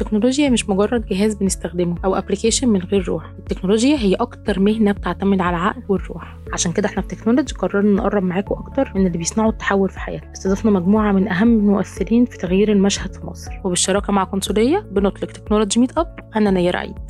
التكنولوجيا مش مجرد جهاز بنستخدمه أو application من غير روح. التكنولوجيا هي أكتر مهنة بتعتمد على العقل والروح. عشان كده إحنا في Technology قررنا نقرب معاكم أكتر من اللي بيصنعوا التحول في حياتنا. استضفنا مجموعة من أهم المؤثرين في تغيير المشهد في مصر. وبالشراكة مع قنصلية بنطلق Technology meetup أنا نير عيد.